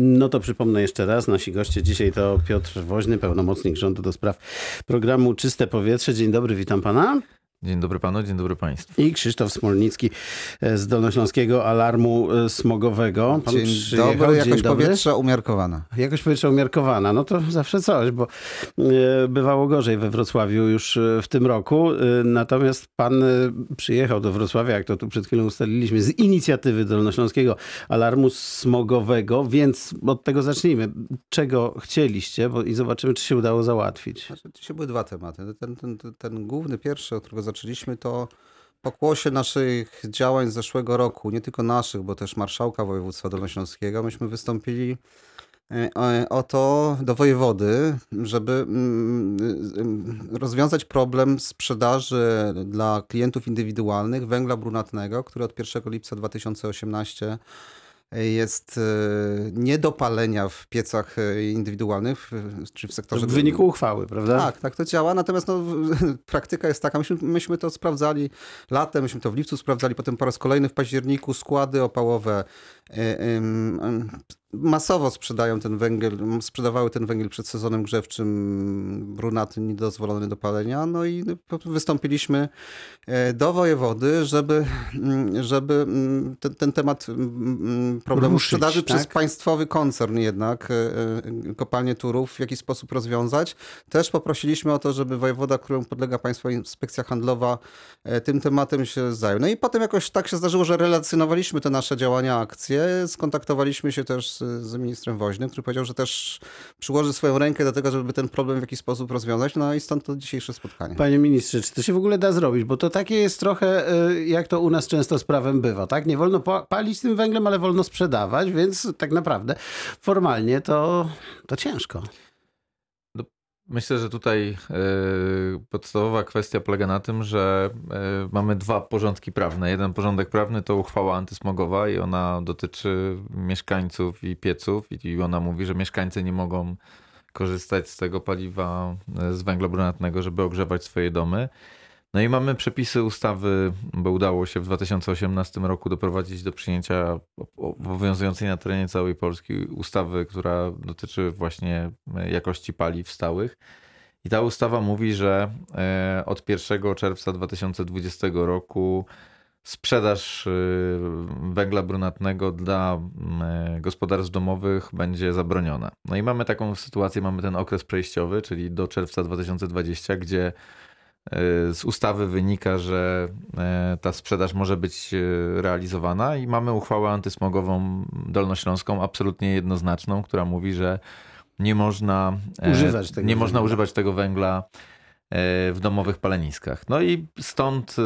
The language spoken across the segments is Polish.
No to przypomnę jeszcze raz, nasi goście dzisiaj to Piotr Woźny, pełnomocnik rządu do spraw programu Czyste Powietrze. Dzień dobry, witam pana. Dzień dobry panu, dzień dobry państwu. I Krzysztof Smolnicki z Dolnośląskiego Alarmu Smogowego. Pan dzień przyjechał. dobry, jakość dzień dobry. powietrza umiarkowana. Jakość powietrza umiarkowana, no to zawsze coś, bo e, bywało gorzej we Wrocławiu już e, w tym roku. E, natomiast pan przyjechał do Wrocławia, jak to tu przed chwilą ustaliliśmy, z inicjatywy Dolnośląskiego Alarmu Smogowego, więc od tego zacznijmy. Czego chcieliście bo i zobaczymy, czy się udało załatwić. Znaczy, dzisiaj były dwa tematy. Ten, ten, ten, ten główny, pierwszy, od którego zaczęliśmy, to pokłosie naszych działań z zeszłego roku, nie tylko naszych, bo też marszałka województwa dolnośląskiego, myśmy wystąpili e, o to do wojewody, żeby mm, mm, rozwiązać problem sprzedaży dla klientów indywidualnych węgla brunatnego, który od 1 lipca 2018 jest e, nie do palenia w piecach e, indywidualnych, czy w sektorze... W wyniku uchwały, prawda? Tak, tak to działa, natomiast no, praktyka jest taka, myśmy, myśmy to sprawdzali latem, myśmy to w lipcu sprawdzali, potem po raz kolejny w październiku składy opałowe e, masowo sprzedają ten węgiel, sprzedawały ten węgiel przed sezonem grzewczym brunatny niedozwolony do palenia. No i wystąpiliśmy e, do wojewody, żeby, mm, żeby mm, ten, ten temat mm, problemu Ruszyć, sprzedaży tak? przez państwowy koncern jednak e, e, kopalnie Turów w jakiś sposób rozwiązać. Też poprosiliśmy o to, żeby wojewoda, któremu podlega Państwowa Inspekcja Handlowa tym tematem się zajął. No i potem jakoś tak się zdarzyło, że relacjonowaliśmy te nasze działania, akcje, skontaktowaliśmy się też z, ministrem Woźnym, który powiedział, że też przyłoży swoją rękę do tego, żeby ten problem w jakiś sposób rozwiązać. No i stąd to dzisiejsze spotkanie. Panie ministrze, czy to się w ogóle da zrobić? Bo to takie jest trochę, e, jak to u nas często z prawem bywa, tak? Nie wolno palić tym węglem, ale wolno sprzedawać, więc tak naprawdę formalnie to, to ciężko. Myślę, że tutaj e, podstawowa kwestia polega na tym, że e, mamy dwa porządki prawne. Jeden porządek prawny to uchwała antysmogowa i ona dotyczy mieszkańców i pieców i ona mówi, że mieszkańcy nie mogą korzystać z tego paliwa e, z węgla brunatnego, żeby ogrzewać swoje domy. No i mamy przepisy ustawy, bo udało się w 2018 roku doprowadzić do przyjęcia obowiązującej na terenie całej Polski ustawy, która dotyczy właśnie jakości paliw stałych. I ta ustawa mówi, że e, od 1 czerwca 2020 roku sprzedaż e, węgla brunatnego dla e, gospodarstw domowych będzie zabroniona. No i mamy taką sytuację, mamy ten okres przejściowy, czyli do czerwca 2020, gdzie z ustawy wynika, że e, ta sprzedaż może być e, realizowana i mamy uchwałę antysmogową dolnośląską absolutnie jednoznaczną, która mówi, że nie można używać tego, nie węgla. można używać tego węgla E, w domowych paleniskach. No i stąd y,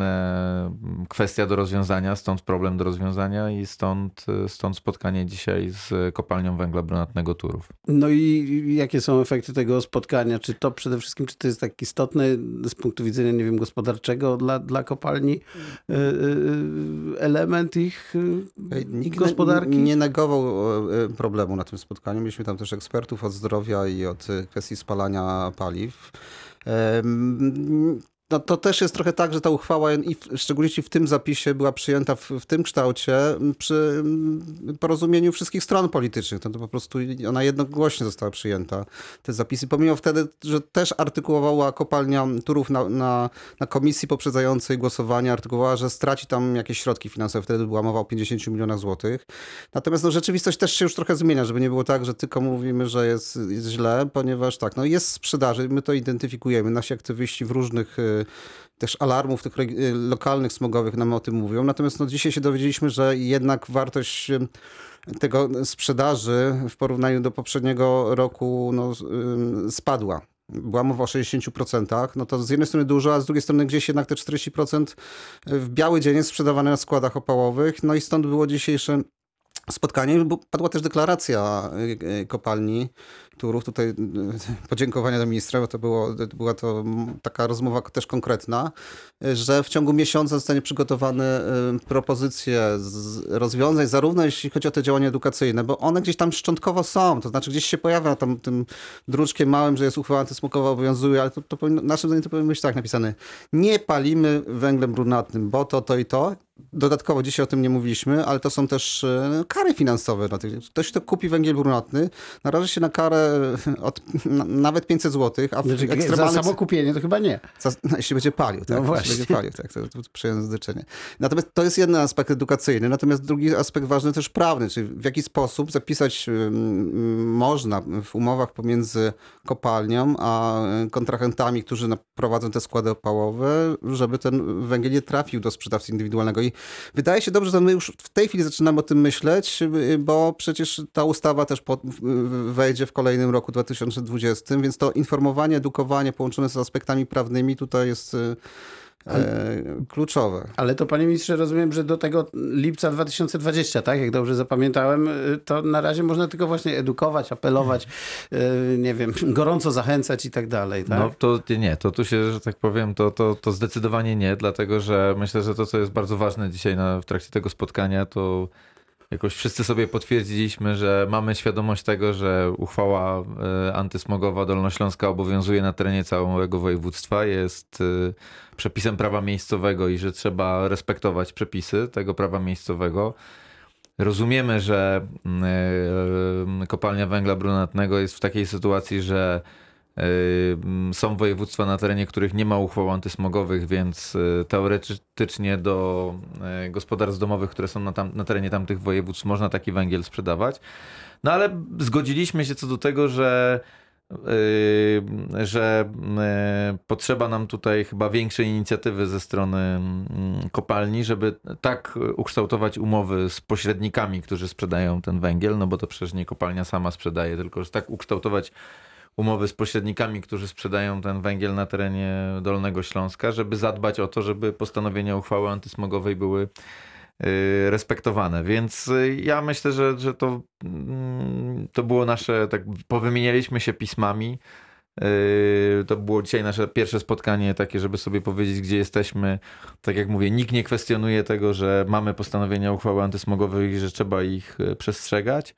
e, kwestia do rozwiązania, stąd problem do rozwiązania i stąd, y, stąd spotkanie dzisiaj z kopalnią węgla brunatnego Turów. No i jakie są efekty tego spotkania? Czy to przede wszystkim, czy to jest tak istotny z punktu widzenia, nie wiem, gospodarczego dla, dla kopalni y, element ich Nikt gospodarki? nie negował problemu na tym spotkaniu. Mieliśmy tam też ekspertów od zdrowia i od kwestii spalania paliw. 呃嗯 no to też jest trochę tak, że ta uchwała, i szczególnie w tym zapisie, była przyjęta w, w tym kształcie przy porozumieniu wszystkich stron politycznych. To, to po prostu ona jednogłośnie została przyjęta, te zapisy. Pomimo wtedy, że też artykułowała kopalnia Turów na, na, na komisji poprzedzającej głosowanie, artykułowała, że straci tam jakieś środki finansowe. Wtedy była mowa o 50 milionach złotych. Natomiast no, rzeczywistość też się już trochę zmienia, żeby nie było tak, że tylko mówimy, że jest, jest źle, ponieważ tak, no jest sprzedaży, my to identyfikujemy. Nasi aktywiści w różnych y, też alarmów tych y, lokalnych smogowych nam o tym mówią. Natomiast no, dzisiaj się dowiedzieliśmy, że jednak wartość y, tego sprzedaży w porównaniu do poprzedniego roku no, y, spadła. Była mowa o 60%, no to z jednej strony dużo, a z drugiej strony gdzieś jednak te 40% w biały dzień jest sprzedawane na składach opałowych. No i stąd było dzisiejsze spotkanie, bo padła też deklaracja kopalni Turów. Tutaj y, podziękowania do ministra, bo to było, była to taka rozmowa też konkretna, że w ciągu miesiąca zostanie przygotowane propozycje rozwiązań, zarówno jeśli chodzi o te działania edukacyjne, bo one gdzieś tam szczątkowo są, to znaczy gdzieś się pojawia tam tym druczkiem małym, że jest uchwała antysmokowa obowiązuje, ale to, to powinno, naszym zdaniem to powinno być tak napisane. Nie palimy węglem brunatnym, bo to, to i to dodatkowo dzisiaj o tym nie mówiliśmy, ale to są też e, kary finansowe. dla tych- Ktoś, kto kupi węgiel brunatny, naraży się na karę od na, nawet 500 zł, a w Znaczy, za ekstremalnych... samo kupienie to chyba nie. Za, no, jeśli będzie palił, tak? No Jeśli właśnie. będzie palił, tak? To, to przejęzyczenie. Natomiast to jest jeden aspekt edukacyjny, natomiast drugi aspekt ważny też prawny, czyli w jaki sposób zapisać można w umowach pomiędzy kopalnią a y, kontrahentami, którzy prowadzą te składy opałowe, żeby ten węgiel nie trafił do sprzedawcy indywidualnego. I wydaje się dobrze, że my już w tej chwili zaczynamy o tym myśleć, y, bo przecież ta ustawa też po, wejdzie w kolejnym roku 2020, więc to informowanie, edukowanie połączone z aspektami prawnymi tutaj jest y, e, kluczowe. Ale to panie ministrze, rozumiem, że do tego lipca 2020, tak? Jak dobrze zapamiętałem, y, to na razie można tylko właśnie edukować, apelować, y, nie wiem, gorąco zachęcać i tak dalej, tak? No to nie, to tu się, że tak powiem, to, to, to zdecydowanie nie, dlatego że myślę, że to, co jest bardzo ważne dzisiaj na, w trakcie tego spotkania, to jakoś wszyscy sobie potwierdziliśmy, że mamy świadomość tego, że uchwała e, antysmogowa Dolnośląska obowiązuje na terenie całego województwa, jest e, przepisem prawa miejscowego i że trzeba respektować przepisy tego prawa miejscowego. Rozumiemy, że mm, e, kopalnia węgla brunatnego jest w takiej sytuacji, że są województwa na terenie, których nie ma uchwał antysmogowych, więc e, teoretycznie do e, gospodarstw domowych, które są na, tam, na terenie tamtych województw, można taki węgiel sprzedawać. No ale zgodziliśmy się co do tego, że yy, że potrzeba nam tutaj chyba większej inicjatywy ze strony mm, kopalni, żeby tak ukształtować umowy z pośrednikami, którzy sprzedają ten węgiel, no bo to przecież nie kopalnia sama sprzedaje, tylko że tak ukształtować umowy z pośrednikami, którzy sprzedają ten węgiel na terenie Dolnego Śląska, żeby zadbać o to, żeby postanowienia uchwały antysmogowej były y, respektowane. Więc y, ja myślę, że, że to, mm, to było nasze, tak powymienialiśmy się pismami. Y, To było dzisiaj nasze pierwsze spotkanie takie, żeby sobie powiedzieć, gdzie jesteśmy. Tak jak mówię, nikt nie kwestionuje tego, że mamy postanowienia uchwały antysmogowej i że trzeba ich przestrzegać.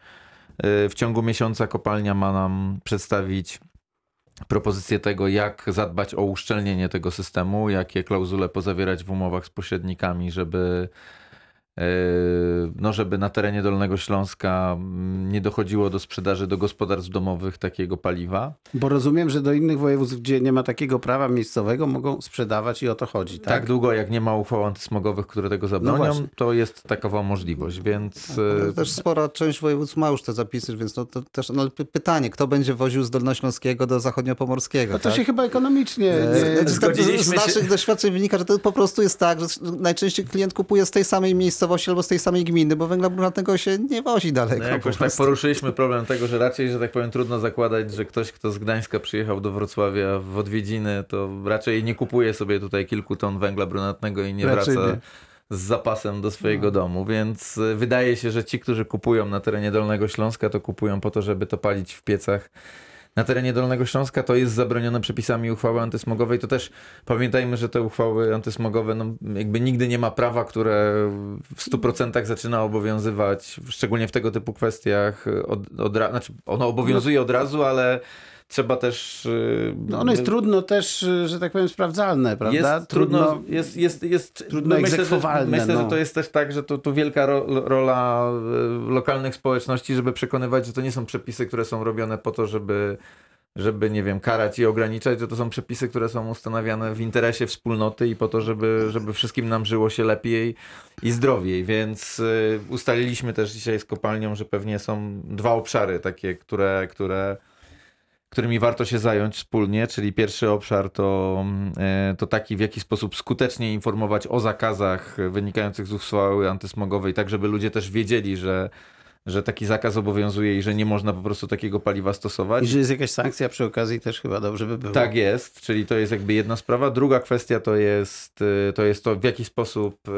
Y, W ciągu miesiąca kopalnia ma nam przedstawić propozycję tego, jak zadbać o uszczelnienie tego systemu, jakie klauzule pozawierać w umowach z pośrednikami, żeby no, żeby na terenie Dolnego Śląska mm, nie dochodziło do sprzedaży do gospodarstw domowych takiego paliwa. Bo rozumiem, że do innych województw, gdzie nie ma takiego prawa miejscowego, mogą sprzedawać i o to chodzi, tak? Tak, długo jak nie ma uchwał antysmogowych, które tego zabronią, właśnie. to jest takowa możliwość, więc yy, Też spora część województw ma już te zapisy, więc no, to też no, pytanie, kto będzie woził z Dolnośląskiego do Zachodniopomorskiego? No to tak? się chyba ekonomicznie... E, nie- tak, zgodziliśmy z się- naszych doświadczeń wynika, że to po prostu jest tak, że najczęściej klient kupuje z tej samej miejscowości albo z tej samej gminy, bo węgla brunatnego się nie wozi daleko. No jakoś po tak poruszyliśmy problem tego, że raczej, że tak powiem, trudno zakładać, że ktoś, kto z Gdańska przyjechał do Wrocławia w odwiedziny, to raczej nie kupuje sobie tutaj kilku ton węgla brunatnego i nie Raczej wraca nie. z zapasem do swojego domu. Więc y, wydaje się, że ci, którzy kupują na terenie Dolnego Śląska, to kupują po to, żeby to palić w piecach. Na terenie Dolnego Śląska to jest zabronione przepisami uchwały antysmogowej. To też pamiętajmy, że te uchwały antysmogowe, no, jakby nigdy nie ma prawa, które w 100% zaczyna obowiązywać, szczególnie w tego typu kwestiach. Od, od, znaczy ono obowiązuje od razu, ale trzeba też. y, No ono jest trudno też, że tak powiem, sprawdzalne, prawda? jest trudno, jest, jest, jest trudno myślę, że, myślę, no. że to jest też tak, że to tu wielka ro, rola y, lokalnych społeczności, żeby przekonywać, że to nie są przepisy, które są robione po to, żeby żeby, nie wiem, karać i ograniczać, że to są przepisy, które są ustanawiane w interesie wspólnoty i po to, żeby, żeby wszystkim nam żyło się lepiej i zdrowiej. Więc y, ustaliliśmy też dzisiaj z kopalnią, że pewnie są dwa obszary takie, które, które którymi warto się zająć wspólnie, czyli pierwszy obszar to, e, to taki, w jaki sposób skutecznie informować o zakazach wynikających z uchwały antysmogowej, tak żeby ludzie też wiedzieli, że, że taki zakaz obowiązuje i że nie można po prostu takiego paliwa stosować. I że jest jakaś sankcja przy okazji też chyba dobrze by było. Tak jest, czyli to jest jakby jedna sprawa. Druga kwestia to jest y, to, jest to w jaki sposób y,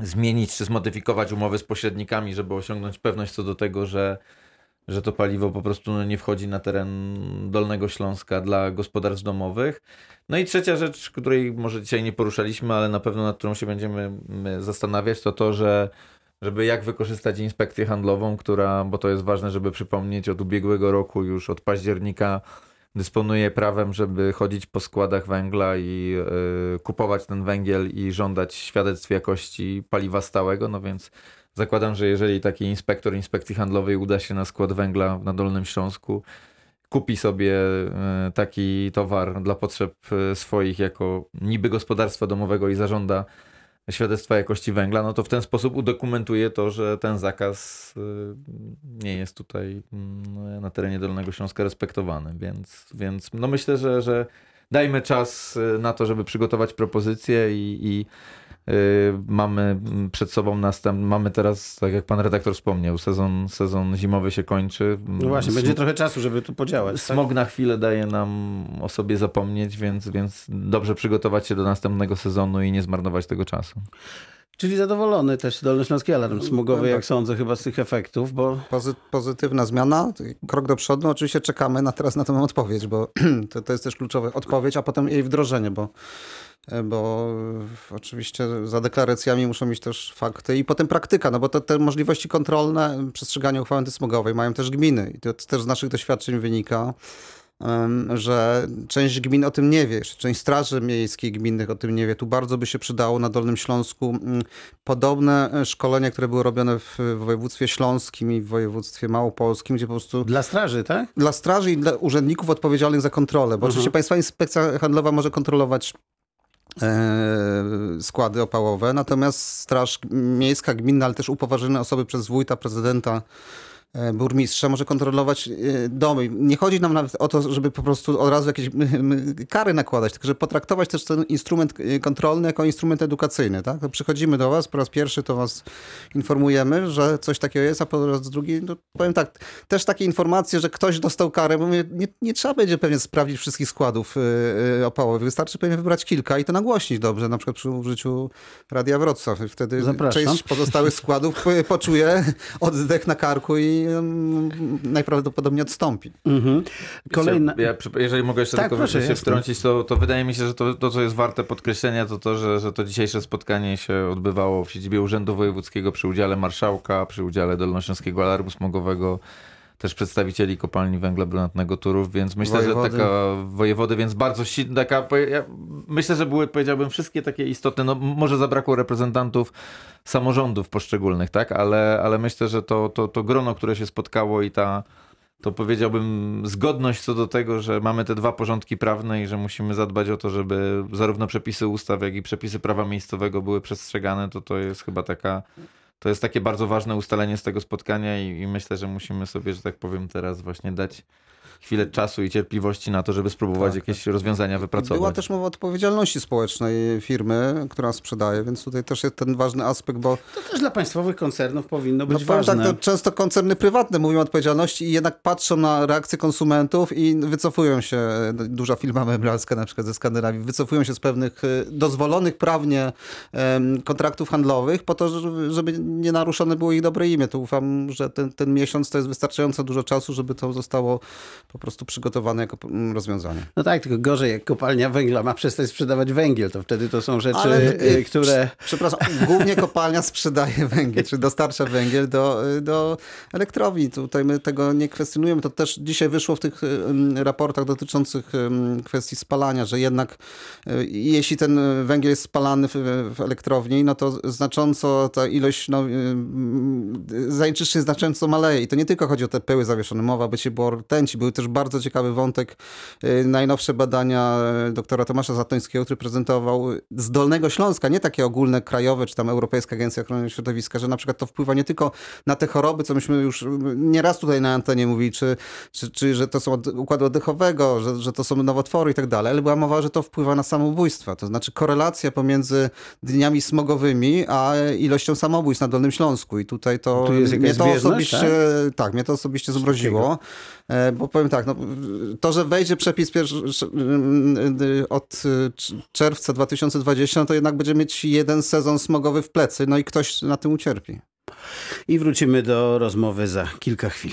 y, zmienić czy zmodyfikować umowy z pośrednikami, żeby osiągnąć pewność co do tego, że, że to paliwo po prostu no, nie wchodzi na teren Dolnego Śląska dla gospodarstw domowych. No i trzecia rzecz, której może dzisiaj nie poruszaliśmy, ale na pewno nad którą się będziemy my, zastanawiać, to to, że żeby jak wykorzystać inspekcję handlową, która, bo to jest ważne, żeby przypomnieć, od ubiegłego roku, już od października dysponuje prawem, żeby chodzić po składach węgla i y, kupować ten węgiel i żądać świadectw jakości paliwa stałego, no więc zakładam, że jeżeli taki inspektor inspekcji handlowej uda się na skład węgla na Dolnym Śląsku, kupi sobie y, taki towar dla potrzeb y, swoich jako niby gospodarstwa domowego i zażąda świadectwa jakości węgla, no to w ten sposób udokumentuje to, że ten zakaz y, nie jest tutaj mm, na terenie Dolnego Śląska respektowany. Więc, więc no myślę, że, że dajmy czas na to, żeby przygotować propozycję i, i mamy przed sobą następny, mamy teraz, tak jak pan redaktor wspomniał, sezon, sezon zimowy się kończy. No właśnie, Sm- będzie trochę czasu, żeby tu podziałać. tak? Smog na chwilę daje nam o sobie zapomnieć, więc, więc dobrze przygotować się do następnego sezonu i nie zmarnować tego czasu. Czyli zadowolony też Dolnośląski Alarm Smogowy, tak. jak sądzę, chyba z tych efektów, bo Pozy pozytywna zmiana, krok do przodu. Oczywiście czekamy na teraz na tę odpowiedź, bo to, to jest też kluczowe. Odpowiedź, a potem jej wdrożenie, bo, bo oczywiście za deklaracjami muszą mieć też fakty i potem praktyka, no bo te, te możliwości kontrolne przestrzegania uchwały antysmogowej mają też gminy i to też z naszych doświadczeń wynika że część gmin o tym nie wie, część straży miejskich gminnych o tym nie wie. Tu bardzo by się przydało na Dolnym Śląsku podobne e, szkolenia, które były robione w województwie śląskim i w województwie małopolskim, gdzie po prostu dla straży, tak? dla straży i dla urzędników odpowiedzialnych za kontrolę, bo oczywiście Państwa Inspekcja Handlowa może kontrolować e, składy opałowe, natomiast Straż Miejska, Gminna, ale też upoważnione osoby przez wójta, prezydenta, e, burmistrza może kontrolować e, domy. Nie chodzi nam nawet o to, żeby po prostu od razu jakieś kary nakładać, tylko żeby potraktować też ten instrument e, kontrolny jako instrument edukacyjny. Tak? Przychodzimy do was, po raz pierwszy to was informujemy, że coś takiego jest, a po raz drugi, no, powiem tak, też takie informacje, że ktoś dostał karę, bo mówię, nie, nie trzeba będzie pewnie sprawdzić wszystkich składów opałowych, wystarczy pewnie wybrać kilka i to nagłośnić dobrze, na przykład przy użyciu Radia Wrocław. Wtedy Zapraszam. część pozostałych składów po- poczuje oddech na karku i mm, najprawdopodobniej odstąpi. Mhm. Kolejna... Ja, jeżeli mogę jeszcze Tak, tylko proszę, się wtrącić, to, to wydaje mi się, że to, to, co jest warte podkreślenia, to to, że, że to dzisiejsze spotkanie się odbywało w siedzibie Urzędu Wojewódzkiego przy udziale marszałka, przy udziale Dolnośląskiego Alarmu Smogowego, też przedstawicieli kopalni węgla brunatnego Turów, więc myślę, Wojewody. że taka wojewody, więc bardzo silna, taka, ja myślę, że były, powiedziałbym, wszystkie takie istotne, no może zabrakło reprezentantów samorządów poszczególnych, tak, ale, ale myślę, że to, to, to grono, które się spotkało i ta, to powiedziałbym zgodność co do tego, że mamy te dwa porządki prawne i że musimy zadbać o to, żeby zarówno przepisy ustaw, jak i przepisy prawa miejscowego były przestrzegane, to to jest chyba taka, to jest takie bardzo ważne ustalenie z tego spotkania i, i myślę, że musimy sobie, że tak powiem, teraz właśnie dać chwilę czasu i cierpliwości na to, żeby spróbować Tak, jakieś rozwiązania wypracować. Była też mowa o odpowiedzialności społecznej firmy, która sprzedaje, więc tutaj też jest ten ważny aspekt, bo To też dla państwowych koncernów powinno No być powiem ważne. tak, to często koncerny prywatne mówią o odpowiedzialności i jednak patrzą na reakcje konsumentów i wycofują się, duża firma meblarska na przykład ze Skandynawii, wycofują się z pewnych y, dozwolonych prawnie kontraktów handlowych po to, żeby- żeby nie naruszone było ich dobre imię. To ufam, że ten, ten miesiąc to jest wystarczająco dużo czasu, żeby to zostało po prostu przygotowane jako mm, rozwiązanie. No tak, tylko gorzej, jak kopalnia węgla ma przestać sprzedawać węgiel, to wtedy to są rzeczy, Ale, y, y, które... Przepraszam, głównie kopalnia sprzedaje węgiel, czy dostarcza węgiel do, do elektrowni. Tutaj my tego nie kwestionujemy. To też dzisiaj wyszło w tych raportach dotyczących kwestii spalania, że jednak jeśli ten węgiel jest spalany w, w elektrowni, no to znacząco ta ilość no, zanieczyszczeń znacząco maleje. I to nie tylko chodzi o te pyły zawieszone. Mowa by się było rtęci. Były też bardzo ciekawy wątek, e, najnowsze badania doktora Tomasza Zatońskiego, który prezentował z Dolnego Śląska, nie takie ogólne krajowe, czy tam Europejska Agencja Ochrony Środowiska, że na przykład to wpływa nie tylko na te choroby, co myśmy już nieraz tutaj na antenie mówili, czy, czy, czy że to są od układu oddechowego, że, że to są nowotwory i tak dalej, ale była mowa, że to wpływa na samobójstwa. To znaczy korelacja pomiędzy dniami smogowymi, a ilością samobójstw na Dolnym Śląsku. I tutaj to, Tu mnie to osobiście, tak? mnie to osobiście zmroziło. E, Bo powiem tak, no, to, że wejdzie przepis pierwszy, sz- y, od cz- czerwca 2020, to jednak będzie mieć jeden sezon smogowy w plecy, no i ktoś na tym ucierpi. I wrócimy do rozmowy za kilka chwil.